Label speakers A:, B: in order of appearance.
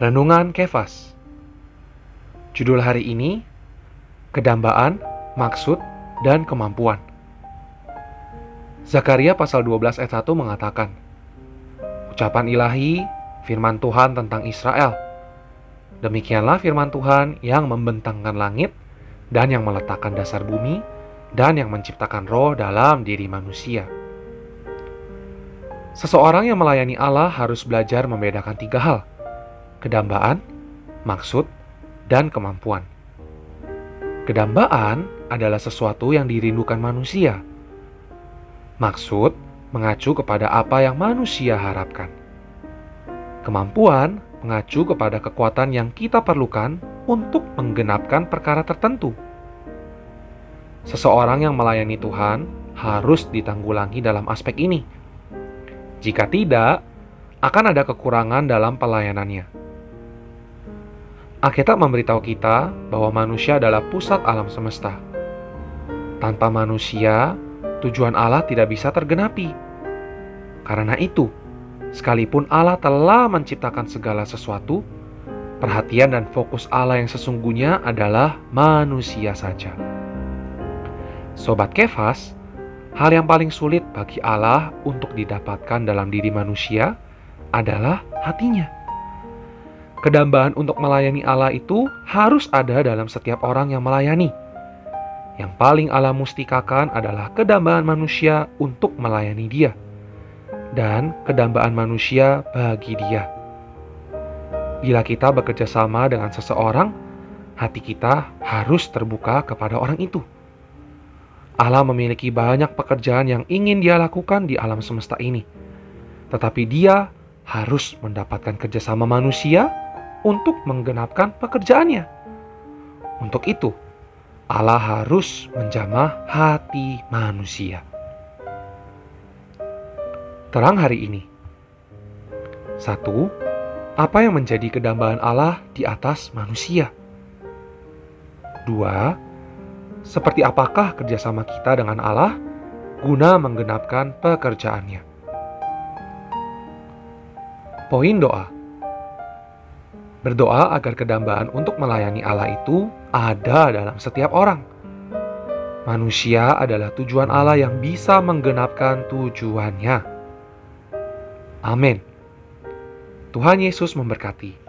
A: Renungan Kefas. Judul hari ini Kedambaan, Maksud, dan Kemampuan. Zakaria pasal 12 ayat 1 mengatakan Ucapan ilahi, firman Tuhan tentang Israel. Demikianlah firman Tuhan yang membentangkan langit dan yang meletakkan dasar bumi dan yang menciptakan roh dalam diri manusia. Seseorang yang melayani Allah harus belajar membedakan tiga hal: kedambaan, maksud, dan kemampuan. Kedambaan adalah sesuatu yang dirindukan manusia. Maksud mengacu kepada apa yang manusia harapkan. Kemampuan mengacu kepada kekuatan yang kita perlukan untuk menggenapkan perkara tertentu. Seseorang yang melayani Tuhan harus ditanggulangi dalam aspek ini jika tidak, akan ada kekurangan dalam pelayanannya. Alkitab memberitahu kita bahwa manusia adalah pusat alam semesta. Tanpa manusia, tujuan Allah tidak bisa tergenapi. Karena itu, sekalipun Allah telah menciptakan segala sesuatu, perhatian dan fokus Allah yang sesungguhnya adalah manusia saja. Sobat Kefas, Hal yang paling sulit bagi Allah untuk didapatkan dalam diri manusia adalah hatinya. Kedambaan untuk melayani Allah itu harus ada dalam setiap orang yang melayani. Yang paling Allah mustikakan adalah kedambaan manusia untuk melayani Dia, dan kedambaan manusia bagi Dia. Bila kita bekerja sama dengan seseorang, hati kita harus terbuka kepada orang itu. Allah memiliki banyak pekerjaan yang ingin dia lakukan di alam semesta ini. Tetapi dia harus mendapatkan kerjasama manusia untuk menggenapkan pekerjaannya. Untuk itu, Allah harus menjamah hati manusia. Terang hari ini. Satu, apa yang menjadi kedambaan Allah di atas manusia? Dua, seperti apakah kerjasama kita dengan Allah guna menggenapkan pekerjaannya. Poin doa Berdoa agar kedambaan untuk melayani Allah itu ada dalam setiap orang. Manusia adalah tujuan Allah yang bisa menggenapkan tujuannya. Amin. Tuhan Yesus memberkati.